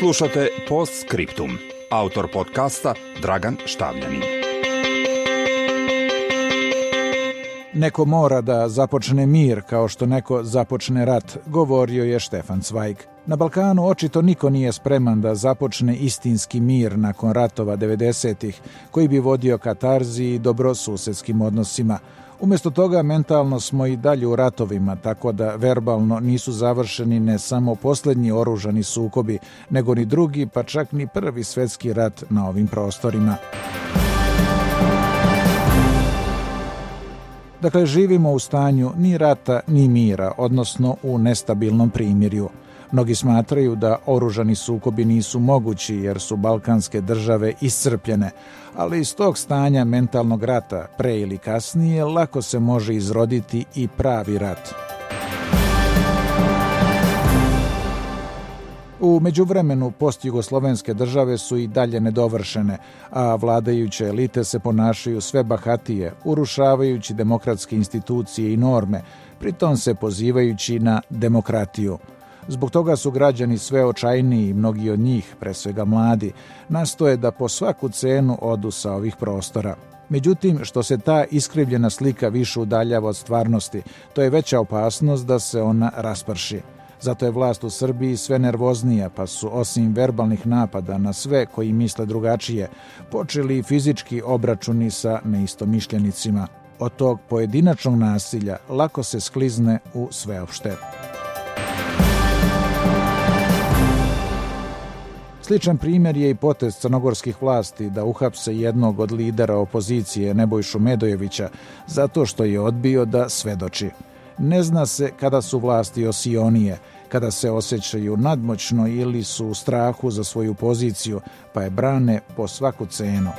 Slušate Post Scriptum. Autor podcasta Dragan Štavljanin. Neko mora da započne mir kao što neko započne rat, govorio je Štefan Cvajg. Na Balkanu očito niko nije spreman da započne istinski mir nakon ratova 90-ih, koji bi vodio katarzi i dobrosusedskim odnosima. Umjesto toga mentalno smo i dalje u ratovima, tako da verbalno nisu završeni ne samo posljednji oružani sukobi, nego ni drugi, pa čak ni prvi svetski rat na ovim prostorima. Dakle, živimo u stanju ni rata ni mira, odnosno u nestabilnom primirju. Mnogi smatraju da oružani sukobi nisu mogući jer su balkanske države iscrpljene, ali iz tog stanja mentalnog rata, pre ili kasnije, lako se može izroditi i pravi rat. U međuvremenu postjugoslovenske države su i dalje nedovršene, a vladajuće elite se ponašaju sve bahatije, urušavajući demokratske institucije i norme, pritom se pozivajući na demokratiju. Zbog toga su građani sve očajniji i mnogi od njih, pre svega mladi, nastoje da po svaku cenu odu sa ovih prostora. Međutim, što se ta iskrivljena slika više udaljava od stvarnosti, to je veća opasnost da se ona rasprši. Zato je vlast u Srbiji sve nervoznija, pa su osim verbalnih napada na sve koji misle drugačije, počeli i fizički obračuni sa neistomišljenicima. Od tog pojedinačnog nasilja lako se sklizne u sveopšte. Sličan primjer je i potez crnogorskih vlasti da uhapse jednog od lidera opozicije Nebojšu Medojevića zato što je odbio da svedoči. Ne zna se kada su vlasti osionije, kada se osjećaju nadmoćno ili su u strahu za svoju poziciju, pa je brane po svaku cenu.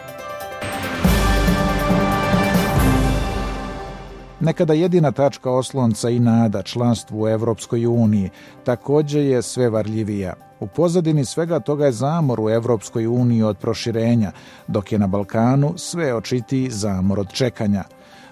Nekada jedina tačka oslonca i nada članstvu u Europskoj uniji također je sve varljivija. U pozadini svega toga je zamor u Europskoj uniji od proširenja, dok je na Balkanu sve očitiji zamor od čekanja.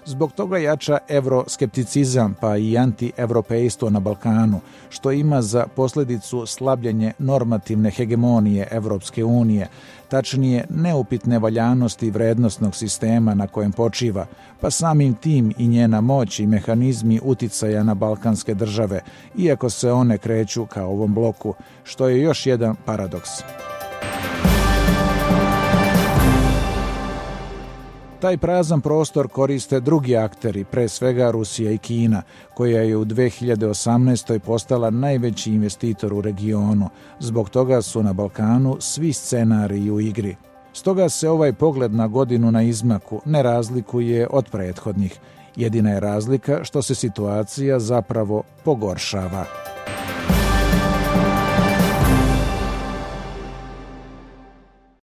Zbog toga jača euroskepticizam pa i anti-evropejstvo na Balkanu, što ima za posljedicu slabljenje normativne hegemonije Evropske unije, tačnije neupitne valjanosti vrednostnog sistema na kojem počiva, pa samim tim i njena moć i mehanizmi uticaja na balkanske države, iako se one kreću kao ovom bloku, što je još jedan paradoks. Taj prazan prostor koriste drugi akteri, pre svega Rusija i Kina, koja je u 2018. postala najveći investitor u regionu. Zbog toga su na Balkanu svi scenariji u igri. Stoga se ovaj pogled na godinu na izmaku ne razlikuje od prethodnih. Jedina je razlika što se situacija zapravo pogoršava.